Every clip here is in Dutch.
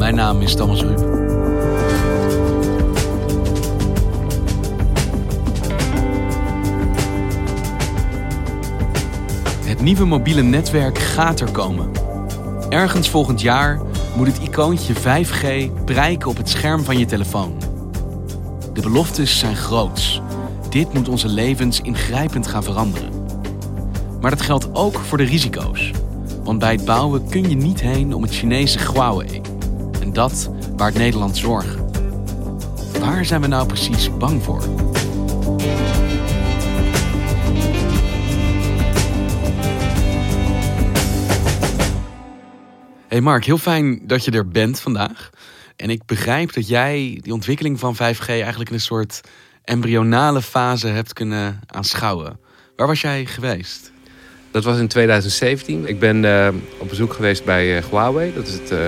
Mijn naam is Thomas Ruip. Het nieuwe mobiele netwerk gaat er komen. Ergens volgend jaar moet het icoontje 5G prijken op het scherm van je telefoon. De beloftes zijn groots. Dit moet onze levens ingrijpend gaan veranderen. Maar dat geldt ook voor de risico's. Want bij het bouwen kun je niet heen om het Chinese Huawei. En dat baart Nederland zorgen. Waar zijn we nou precies bang voor? Hey Mark, heel fijn dat je er bent vandaag. En ik begrijp dat jij die ontwikkeling van 5G eigenlijk in een soort embryonale fase hebt kunnen aanschouwen. Waar was jij geweest? Dat was in 2017. Ik ben uh, op bezoek geweest bij uh, Huawei. Dat is het uh,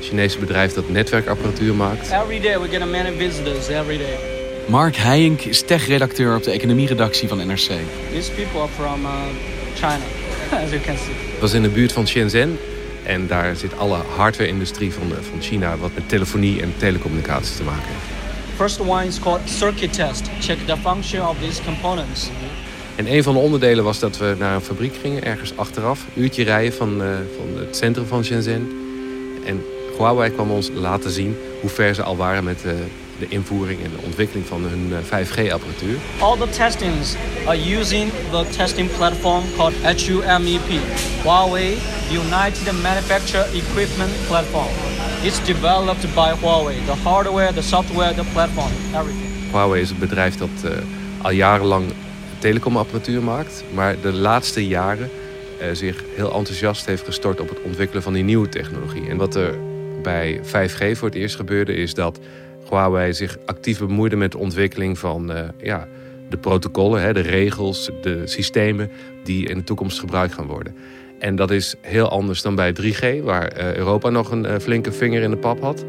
Chinese bedrijf dat netwerkapparatuur maakt. Every day we get many visitors every day. Mark Heijink is tech-redacteur op de economieredactie van NRC. These people are from China, as you can see. Het was in de buurt van Shenzhen. En daar zit alle hardware-industrie van, van China wat met telefonie en telecommunicaties te maken heeft. First one is called circuit test. Check the function of these components. En een van de onderdelen was dat we naar een fabriek gingen, ergens achteraf. Een uurtje rijden van, uh, van het centrum van Shenzhen. En Huawei kwam ons laten zien hoe ver ze al waren met uh, de invoering en de ontwikkeling van hun uh, 5G-apparatuur. All the testings are using the testing platform called HUMEP. Huawei United Manufacture Equipment Platform. It's developed by Huawei. The hardware, the software, the platform, everything. Huawei is een bedrijf dat al jarenlang telecomapparatuur maakt, maar de laatste jaren uh, zich heel enthousiast heeft gestort op het ontwikkelen van die nieuwe technologie. En wat er bij 5G voor het eerst gebeurde, is dat Huawei zich actief bemoeide met de ontwikkeling van uh, ja, de protocollen, hè, de regels, de systemen die in de toekomst gebruikt gaan worden. En dat is heel anders dan bij 3G, waar uh, Europa nog een flinke vinger in de pap had.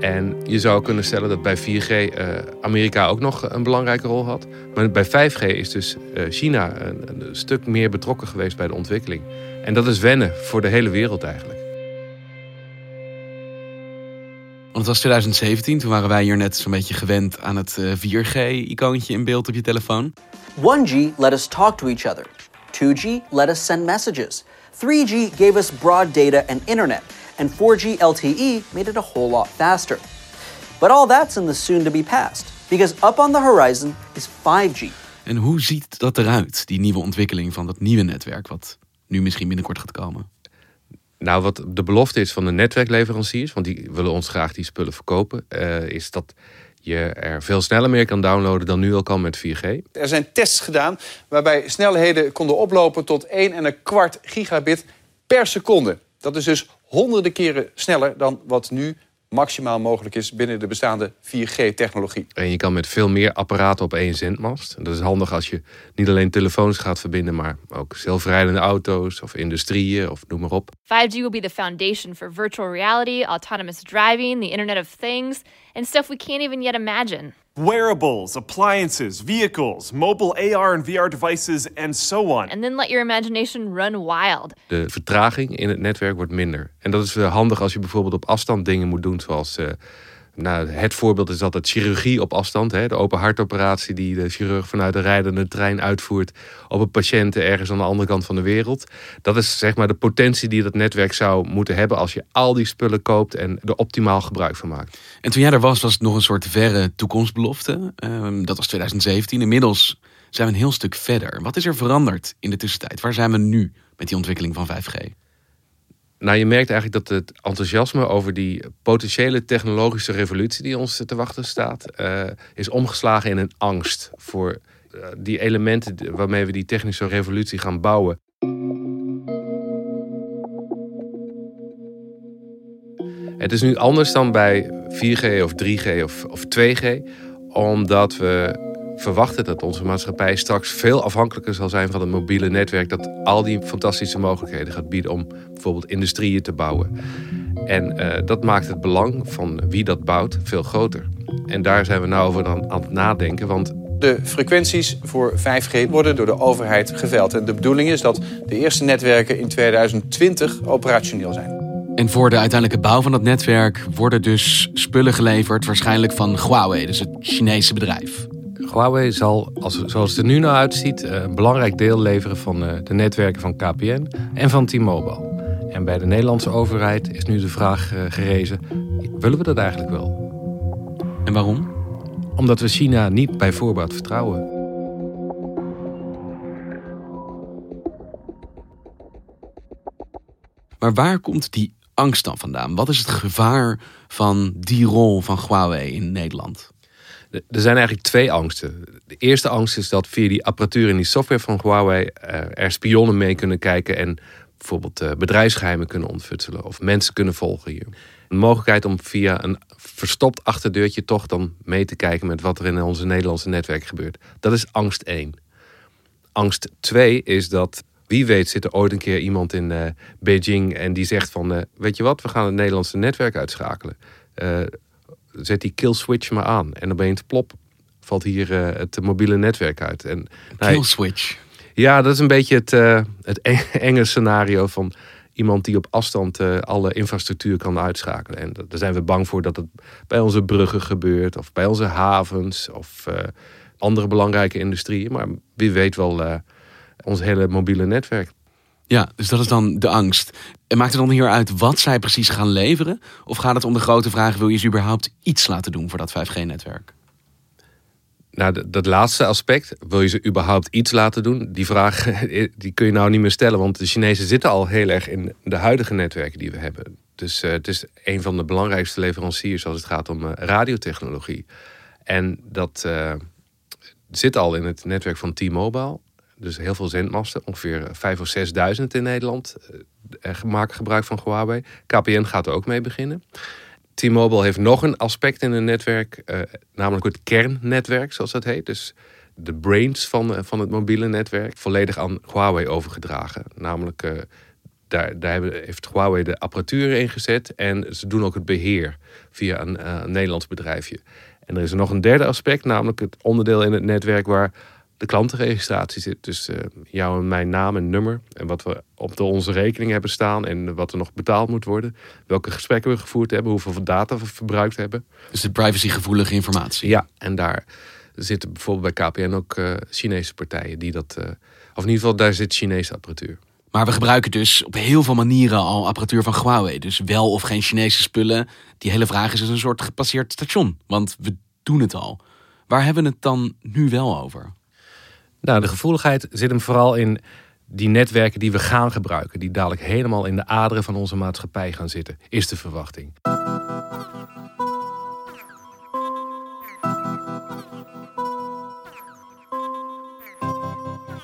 En je zou kunnen stellen dat bij 4G uh, Amerika ook nog een belangrijke rol had. Maar bij 5G is dus uh, China een, een, stuk meer betrokken geweest bij de ontwikkeling. En dat is wennen voor de hele wereld eigenlijk. Want het was 2017, toen waren wij hier net zo'n beetje gewend aan het uh, 4G-icoontje in beeld op je telefoon. 1G let us talk to each other. 2G let us send messages. 3G gave us broad data and internet. And 4G LTE made it a whole lot faster. But all that's in the soon to be past, because up on the horizon is 5G. En hoe ziet dat eruit, die nieuwe ontwikkeling van dat nieuwe netwerk, wat nu misschien binnenkort gaat komen? Nou, wat de belofte is van de netwerkleveranciers, want die willen ons graag die spullen verkopen, uh, is dat je er veel sneller meer kan downloaden dan nu al kan met 4G. Er zijn tests gedaan waarbij snelheden konden oplopen tot 1 en een kwart gigabit per seconde. Dat is dus honderden keren sneller dan wat nu maximaal mogelijk is binnen de bestaande 4G-technologie. En je kan met veel meer apparaten op één zendmast. En dat is handig als je niet alleen telefoons gaat verbinden, maar ook zelfrijdende auto's of industrieën of noem maar op. 5G will be the foundation for virtual reality, autonomous driving, the Internet of Things, and stuff we can't even yet imagine. Wearables, appliances, vehicles, mobile AR and VR devices, and so on. And then let your imagination run wild. De vertraging in het netwerk wordt minder. En dat is handig als je bijvoorbeeld op afstand dingen moet doen, zoals. Uh, nou, het voorbeeld is altijd chirurgie op afstand. Hè? De open hartoperatie die de chirurg vanuit de rijdende trein uitvoert op een patiënt ergens aan de andere kant van de wereld. Dat is zeg maar de potentie die dat netwerk zou moeten hebben als je al die spullen koopt en er optimaal gebruik van maakt. En toen jij er was, was het nog een soort verre toekomstbelofte. Um, dat was 2017. Inmiddels zijn we een heel stuk verder. Wat is er veranderd in de tussentijd? Waar zijn we nu met die ontwikkeling van 5G? Nou, je merkt eigenlijk dat het enthousiasme over die potentiële technologische revolutie die ons te wachten staat, uh, is omgeslagen in een angst voor uh, die elementen waarmee we die technische revolutie gaan bouwen. Het is nu anders dan bij 4G of 3G of, of 2G, omdat we verwachten dat onze maatschappij straks veel afhankelijker zal zijn van het mobiele netwerk dat al die fantastische mogelijkheden gaat bieden om bijvoorbeeld industrieën te bouwen. En uh, dat maakt het belang van wie dat bouwt veel groter. En daar zijn we nou over aan, aan het nadenken, want de frequenties voor 5G worden door de overheid geveld. En de bedoeling is dat de eerste netwerken in 2020 operationeel zijn. En voor de uiteindelijke bouw van dat netwerk worden dus spullen geleverd, waarschijnlijk van Huawei, dus het Chinese bedrijf. Huawei zal, als, zoals het er nu nou uitziet, eh, een belangrijk deel leveren van eh, de netwerken van KPN en van T-Mobile. En bij de Nederlandse overheid is nu de vraag eh, gerezen: willen we dat eigenlijk wel? En waarom? Omdat we China niet bij voorbaat vertrouwen. Maar waar komt die angst dan vandaan? Wat is het gevaar van die rol van Huawei in Nederland? Er zijn eigenlijk twee angsten. De eerste angst is dat via die apparatuur en die software van Huawei eh, er spionnen mee kunnen kijken en bijvoorbeeld eh, bedrijfsgeheimen kunnen ontfutselen of mensen kunnen volgen hier. Een mogelijkheid om via een verstopt achterdeurtje toch dan mee te kijken met wat er in onze Nederlandse netwerk gebeurt. Dat is angst 1. Angst 2 is dat wie weet zit er ooit een keer iemand in uh, Beijing en die zegt van weet je wat, we gaan het Nederlandse netwerk uitschakelen. Uh, zet die kill switch maar aan en dan ben je het plop. Valt hier het mobiele netwerk uit. En, kill switch. Ja, dat is een beetje het, het enge scenario van iemand die op afstand uh, alle infrastructuur kan uitschakelen. En daar zijn we bang voor dat het bij onze bruggen gebeurt, of bij onze havens, of andere belangrijke industrieën. Maar wie weet wel ons hele mobiele netwerk. Ja, dus dat is dan de angst. En maakt het dan hier uit wat zij precies gaan leveren? Of gaat het om de grote vraag: wil je ze überhaupt iets laten doen voor dat 5G-netwerk? Nou, dat laatste aspect, wil je ze überhaupt iets laten doen? Die vraag die kun je nou niet meer stellen, want de Chinezen zitten al heel erg in de huidige netwerken die we hebben. Dus uh, het is een van de belangrijkste leveranciers als het gaat om uh, radiotechnologie. En dat uh, zit al in het netwerk van T-Mobile. Dus heel veel zendmasten, ongeveer 5 of 6.000 in Nederland, maken gebruik van Huawei. KPN gaat er ook mee beginnen. T-Mobile heeft nog een aspect in hun netwerk, uh, namelijk het kernnetwerk, zoals dat heet. Dus de brains van, van het mobiele netwerk, volledig aan Huawei overgedragen. Namelijk, uh, daar, daar heeft Huawei de apparatuur ingezet en ze doen ook het beheer via een, een Nederlands bedrijfje. En er is nog een derde aspect, namelijk het onderdeel in het netwerk waar de klantenregistratie zit. Dus uh, jouw en mijn naam en nummer. En wat we op de onze rekening hebben staan. En wat er nog betaald moet worden. Welke gesprekken we gevoerd hebben. Hoeveel data we verbruikt hebben. Dus de privacygevoelige informatie. Ja, en daar zitten bijvoorbeeld bij KPN ook uh, Chinese partijen die dat. Uh, of in ieder geval, daar zit Chinese apparatuur. Maar we gebruiken dus op heel veel manieren al apparatuur van Huawei. Dus wel of geen Chinese spullen. Die hele vraag is dus een soort gepasseerd station. Want we doen het al. Waar hebben we het dan nu wel over? Nou, de gevoeligheid zit hem vooral in die netwerken die we gaan gebruiken, die dadelijk helemaal in de aderen van onze maatschappij gaan zitten, is de verwachting.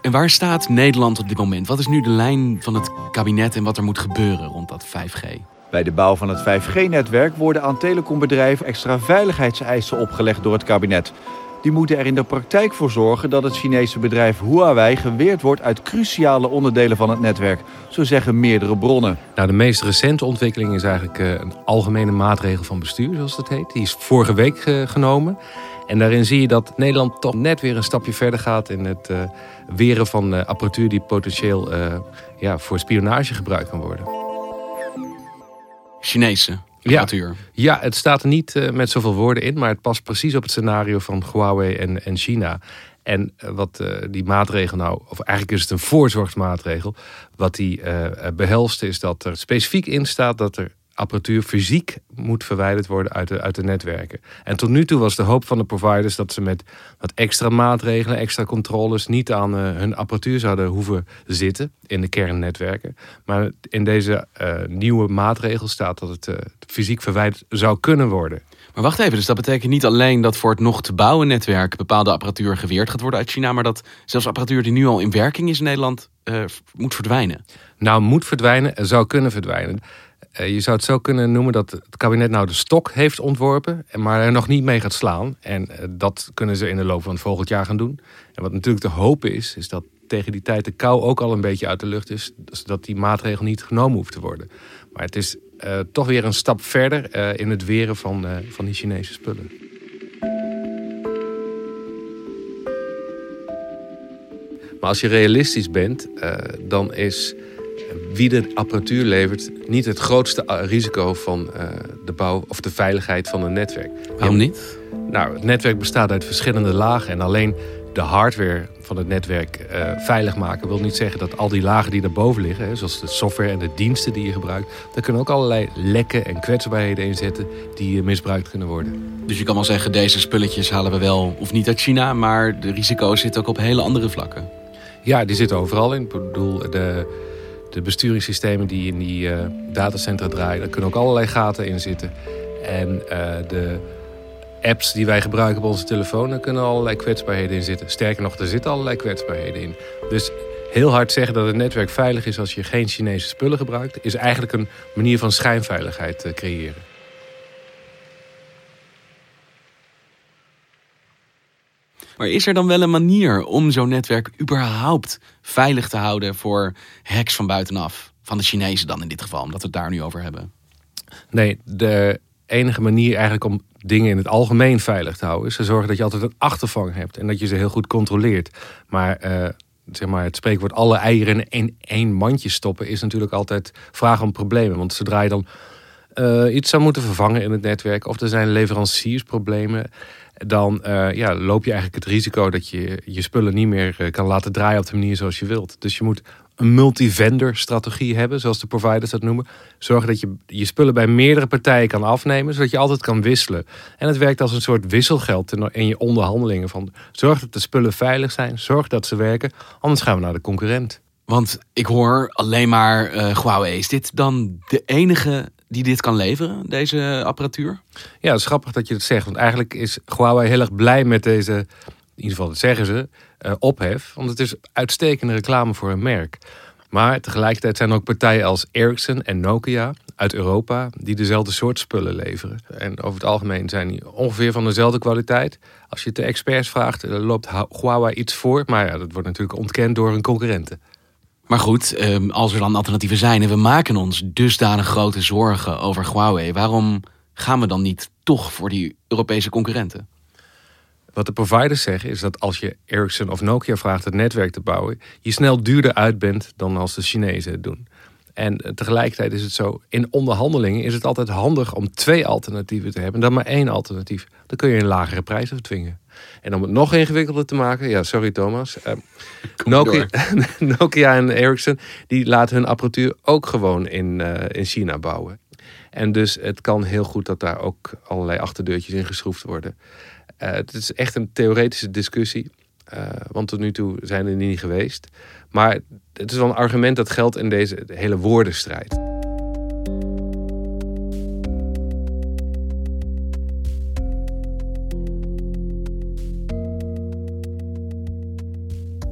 En waar staat Nederland op dit moment? Wat is nu de lijn van het kabinet en wat er moet gebeuren rond dat 5G? Bij de bouw van het 5G-netwerk worden aan telecombedrijven extra veiligheidseisen opgelegd door het kabinet. Die moeten er in de praktijk voor zorgen dat het Chinese bedrijf Huawei geweerd wordt uit cruciale onderdelen van het netwerk. Zo zeggen meerdere bronnen. Nou, de meest recente ontwikkeling is eigenlijk uh, een algemene maatregel van bestuur, zoals dat heet. Die is vorige week uh, genomen. En daarin zie je dat Nederland toch net weer een stapje verder gaat in het uh, weren van apparatuur die potentieel ja, voor spionage gebruikt kan worden. Chinese. Ja, ja, het staat er niet uh, met zoveel woorden in, maar het past precies op het scenario van Huawei en, en China. En uh, wat uh, die maatregel nou, of eigenlijk is het een voorzorgsmaatregel, wat die behelst is dat er specifiek in staat dat er apparatuur fysiek moet verwijderd worden uit de, uit de netwerken. En tot nu toe was de hoop van de providers dat ze met wat extra maatregelen, extra controles niet aan uh, hun apparatuur zouden hoeven zitten in de kernnetwerken. Maar in deze uh, nieuwe maatregel staat dat het uh, fysiek verwijderd zou kunnen worden. Maar wacht even, dus dat betekent niet alleen dat voor het nog te bouwen netwerk bepaalde apparatuur geweerd gaat worden uit China, maar dat zelfs apparatuur die nu al in werking is in Nederland moet verdwijnen? Nou, moet verdwijnen, zou kunnen verdwijnen eh, je zou het zo kunnen noemen dat het kabinet nou de stok heeft ontworpen, maar er nog niet mee gaat slaan. En eh, dat kunnen ze in de loop van het volgend jaar gaan doen. En wat natuurlijk de hoop is, is dat tegen die tijd de kou ook al een beetje uit de lucht is, zodat die maatregel niet genomen hoeft te worden. Maar het is uh, toch weer een stap verder in het weren van, van die Chinese spullen. Maar als je realistisch bent, dan is wie de apparatuur levert niet het grootste risico van de bouw of de veiligheid van een netwerk. Waarom niet? Nou, het netwerk bestaat uit verschillende lagen en alleen de hardware van het netwerk uh, veilig maken wil niet zeggen dat al die lagen die daarboven liggen, hè, zoals de software en de diensten die je gebruikt, daar kunnen ook allerlei lekken en kwetsbaarheden in zitten die misbruikt kunnen worden. Dus je kan wel zeggen, deze spulletjes halen we wel of niet uit China, maar de risico's zitten ook op hele andere vlakken. Ja, die zitten overal in. Ik bedoel, de, de besturingssystemen die in die uh, datacentra draaien, daar kunnen ook allerlei gaten in zitten. En uh, de apps die wij gebruiken op onze telefoon, daar kunnen allerlei kwetsbaarheden in zitten. Sterker nog, er zitten allerlei kwetsbaarheden in. Dus heel hard zeggen dat het netwerk veilig is als je geen Chinese spullen gebruikt, is eigenlijk een manier van schijnveiligheid te creëren. Maar is er dan wel een manier om zo'n netwerk überhaupt veilig te houden voor hacks van buitenaf? Van de Chinezen dan in dit geval, omdat we het daar nu over hebben. Nee, de enige manier eigenlijk om dingen in het algemeen veilig te houden... is te zorgen dat je altijd een achtervang hebt en dat je ze heel goed controleert. Maar, uh, zeg maar het spreekwoord alle eieren in één mandje stoppen... is natuurlijk altijd vragen om problemen. Want zodra je dan uh, iets zou moeten vervangen in het netwerk... of er zijn leveranciersproblemen... dan uh, ja, loop je eigenlijk het risico dat je je spullen niet meer kan laten draaien... op de manier zoals je wilt. Dus je moet een multi-vendor strategie hebben, zoals de providers dat noemen. Zorgen dat je je spullen bij meerdere partijen kan afnemen, zodat je altijd kan wisselen. En het werkt als een soort wisselgeld in je onderhandelingen. Van zorg dat de spullen veilig zijn, zorg dat ze werken, anders gaan we naar de concurrent. Want ik hoor alleen maar uh. Is dit dan de enige die dit kan leveren, deze apparatuur? Ja, het is grappig dat je het zegt. Want eigenlijk is Huawei heel erg blij met deze, in ieder geval dat zeggen ze, uh, ophef. Want het is uitstekende reclame voor een merk. Maar tegelijkertijd zijn er ook partijen als Ericsson en Nokia uit Europa die dezelfde soort spullen leveren. En over het algemeen zijn die ongeveer van dezelfde kwaliteit. Als je het de experts vraagt, loopt Huawei iets voor. Maar ja, dat wordt natuurlijk ontkend door hun concurrenten. Maar goed, ehm, als er dan alternatieven zijn en we maken ons dusdanig grote zorgen over Huawei, waarom gaan we dan niet toch voor die Europese concurrenten? Wat de providers zeggen is dat als je Ericsson of Nokia vraagt het netwerk te bouwen, je snel duurder uit bent dan als de Chinezen het doen. En tegelijkertijd is het zo, in onderhandelingen is het altijd handig om twee alternatieven te hebben dan maar één alternatief. Dan kun je een lagere prijs afdwingen. En om het nog ingewikkelder te maken, ja, sorry Thomas. Uh, Nokia, Nokia, en Ericsson die laten hun apparatuur ook gewoon in, uh, in China bouwen. En dus het kan heel goed dat daar ook allerlei achterdeurtjes in geschroefd worden. Uh, het is echt een theoretische discussie. Uh, want tot nu toe zijn er niet geweest. Maar het is wel een argument dat geldt in deze hele woordenstrijd.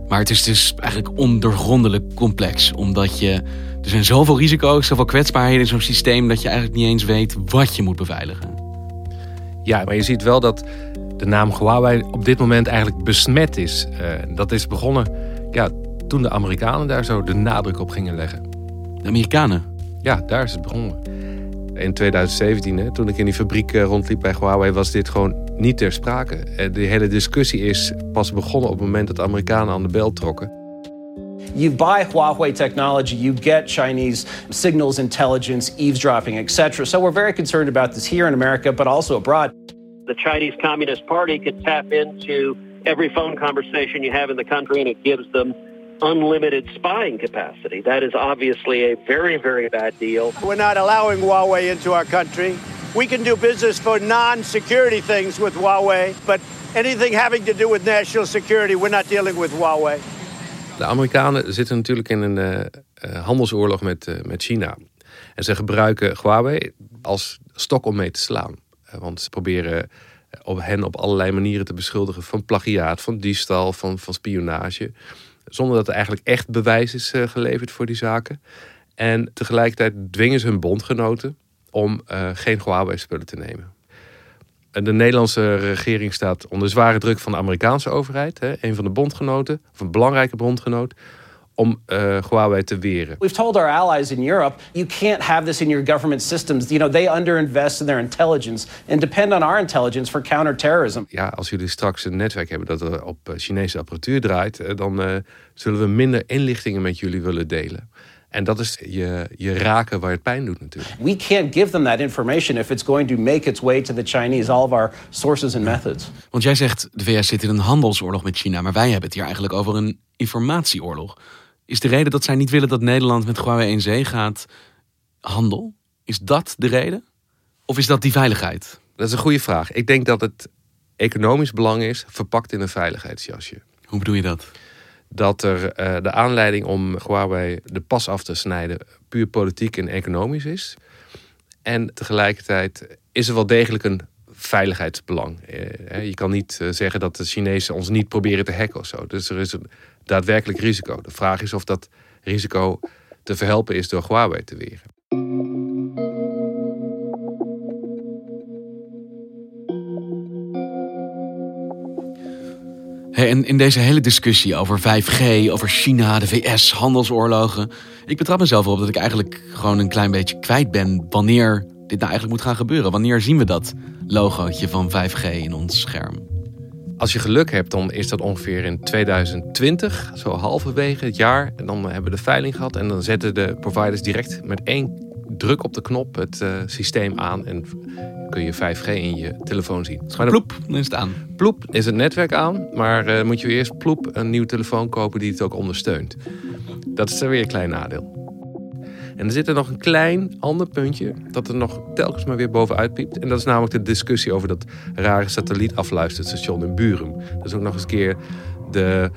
Maar het is dus eigenlijk ondoorgrondelijk complex. Omdat je. Er zijn zoveel risico's, zoveel kwetsbaarheden in zo'n systeem. dat je eigenlijk niet eens weet wat je moet beveiligen. Ja, maar je ziet wel dat de naam Huawei op dit moment eigenlijk besmet is. Uh, dat is begonnen ja, toen de Amerikanen daar zo de nadruk op gingen leggen. De Amerikanen? Ja, daar is het begonnen. In 2017, hè, toen ik in die fabriek uh, rondliep bij Huawei, was dit gewoon niet ter sprake. Uh, de hele discussie is pas begonnen op het moment dat de Amerikanen aan de bel trokken. You buy Huawei technology, you get Chinese signals intelligence, eavesdropping, etc. So we're very concerned about this here in America, but also abroad. The Chinese Communist Party could tap into every phone conversation you have in the country, and it gives them unlimited spying capacity. That is obviously a very, very bad deal. We're not allowing Huawei into our country. We can do business for non security things with Huawei, but anything having to do with national security, we're not dealing with Huawei. De Amerikanen zitten natuurlijk in een uh, handelsoorlog met, uh, met China. En ze gebruiken Huawei als stok om mee te slaan. Want ze proberen op hen op allerlei manieren te beschuldigen van plagiaat, van diefstal, van, van spionage. Zonder dat er eigenlijk echt bewijs is geleverd voor die zaken. En tegelijkertijd dwingen ze hun bondgenoten om geen Huawei-spullen te nemen. De Nederlandse regering staat onder zware druk van de Amerikaanse overheid, hè, een van de bondgenoten, of een belangrijke bondgenoot, om uh, Huawei te weren. We've told our allies in Europe, you can't have this in your government systems. You know, they underinvest in their intelligence and depend on our intelligence for counterterrorism. Ja, als jullie straks een netwerk hebben dat er op eh, Chinese apparatuur draait, eh, dan uh, zullen we minder inlichtingen met jullie willen delen. En dat is je, je raken waar het pijn doet natuurlijk. We can't give them that information if it's going to make its way to the Chinese, all of our sources and methods. Want jij zegt, de VS zit in een handelsoorlog met China, maar wij hebben het hier eigenlijk over een informatieoorlog. Is de reden dat zij niet willen dat Nederland met Huawei in zee gaat handel? Is dat de reden? Of is dat die veiligheid? Dat is een goede vraag. Ik denk dat het economisch belang is verpakt in een veiligheidsjasje. Hoe bedoel je dat? Dat er uh, de aanleiding om Huawei de pas af te snijden puur politiek en economisch is. En tegelijkertijd is er wel degelijk een veiligheidsbelang. Uh, je kan niet uh, zeggen dat de Chinezen ons niet proberen te hacken of zo. Dus er is een daadwerkelijk risico. De vraag is of dat risico te verhelpen is door Huawei te weren. En in deze hele discussie over 5G, over China, de VS, handelsoorlogen. Ik betrap mezelf erop dat ik eigenlijk gewoon een klein beetje kwijt ben wanneer dit nou eigenlijk moet gaan gebeuren. Wanneer zien we dat logootje van 5G in ons scherm? Als je geluk hebt, dan is dat ongeveer in 2020, zo halverwege het jaar. En dan hebben we de veiling gehad en dan zetten de providers direct met één druk op de knop het uh, systeem aan en kun je 5G in je telefoon zien. Maar ploep, dan is het aan. Ploep is het netwerk aan, maar uh, moet je eerst ploep een nieuwe telefoon kopen die het ook ondersteunt. Dat is er weer een klein nadeel. En er zit er nog een klein ander puntje dat er nog telkens maar weer bovenuit piept. En dat is namelijk de discussie over dat rare satellietafluisterstation in Burum. Dat is ook nog eens een keer de,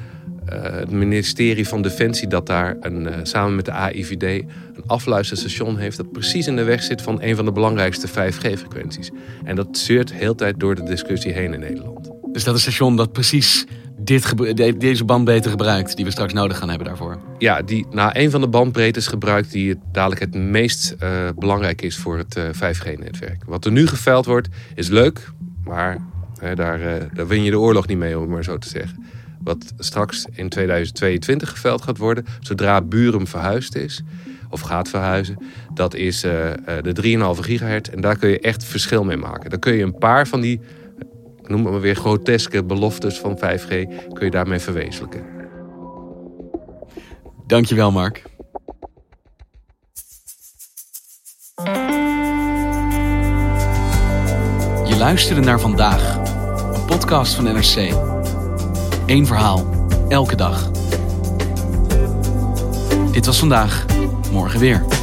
uh, het ministerie van Defensie dat daar een, uh, samen met de AIVD een afluisterstation heeft dat precies in de weg zit van een van de belangrijkste 5G-frequenties. En dat zeurt heel tijd door de discussie heen in Nederland. Dus dat is een station dat precies dit, deze bandbreedte gebruikt, die we straks nodig gaan hebben daarvoor. Ja, die na een van de bandbreedtes gebruikt die dadelijk het meest uh, belangrijk is voor het uh, 5G-netwerk. Wat er nu geveild wordt, is leuk, maar uh, daar, daar win je de oorlog niet mee, om het maar zo te zeggen. Wat straks in 2022 geveild gaat worden, zodra Burum verhuisd is, of gaat verhuizen, dat is de 3,5 gigahertz. En daar kun je echt verschil mee maken. Dan kun je een paar van die noem maar weer groteske beloftes van 5G, kun je daarmee verwezenlijken. Dankjewel, Mark. Je luisterde naar vandaag, een podcast van NRC. Eén verhaal, elke dag. Dit was vandaag, morgen weer.